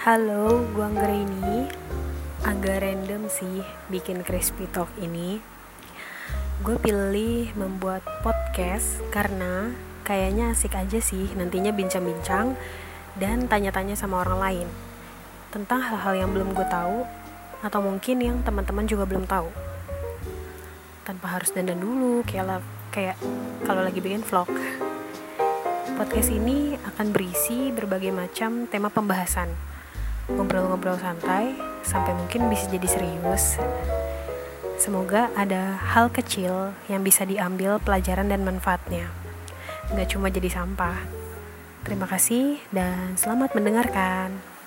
Halo, gua ini agak random sih bikin crispy talk ini. Gue pilih membuat podcast karena kayaknya asik aja sih nantinya bincang-bincang dan tanya-tanya sama orang lain tentang hal-hal yang belum gue tahu atau mungkin yang teman-teman juga belum tahu. Tanpa harus dandan dulu kayak kayak kalau lagi bikin vlog. Podcast ini akan berisi berbagai macam tema pembahasan. Ngobrol-ngobrol santai sampai mungkin bisa jadi serius. Semoga ada hal kecil yang bisa diambil pelajaran dan manfaatnya. Gak cuma jadi sampah. Terima kasih dan selamat mendengarkan.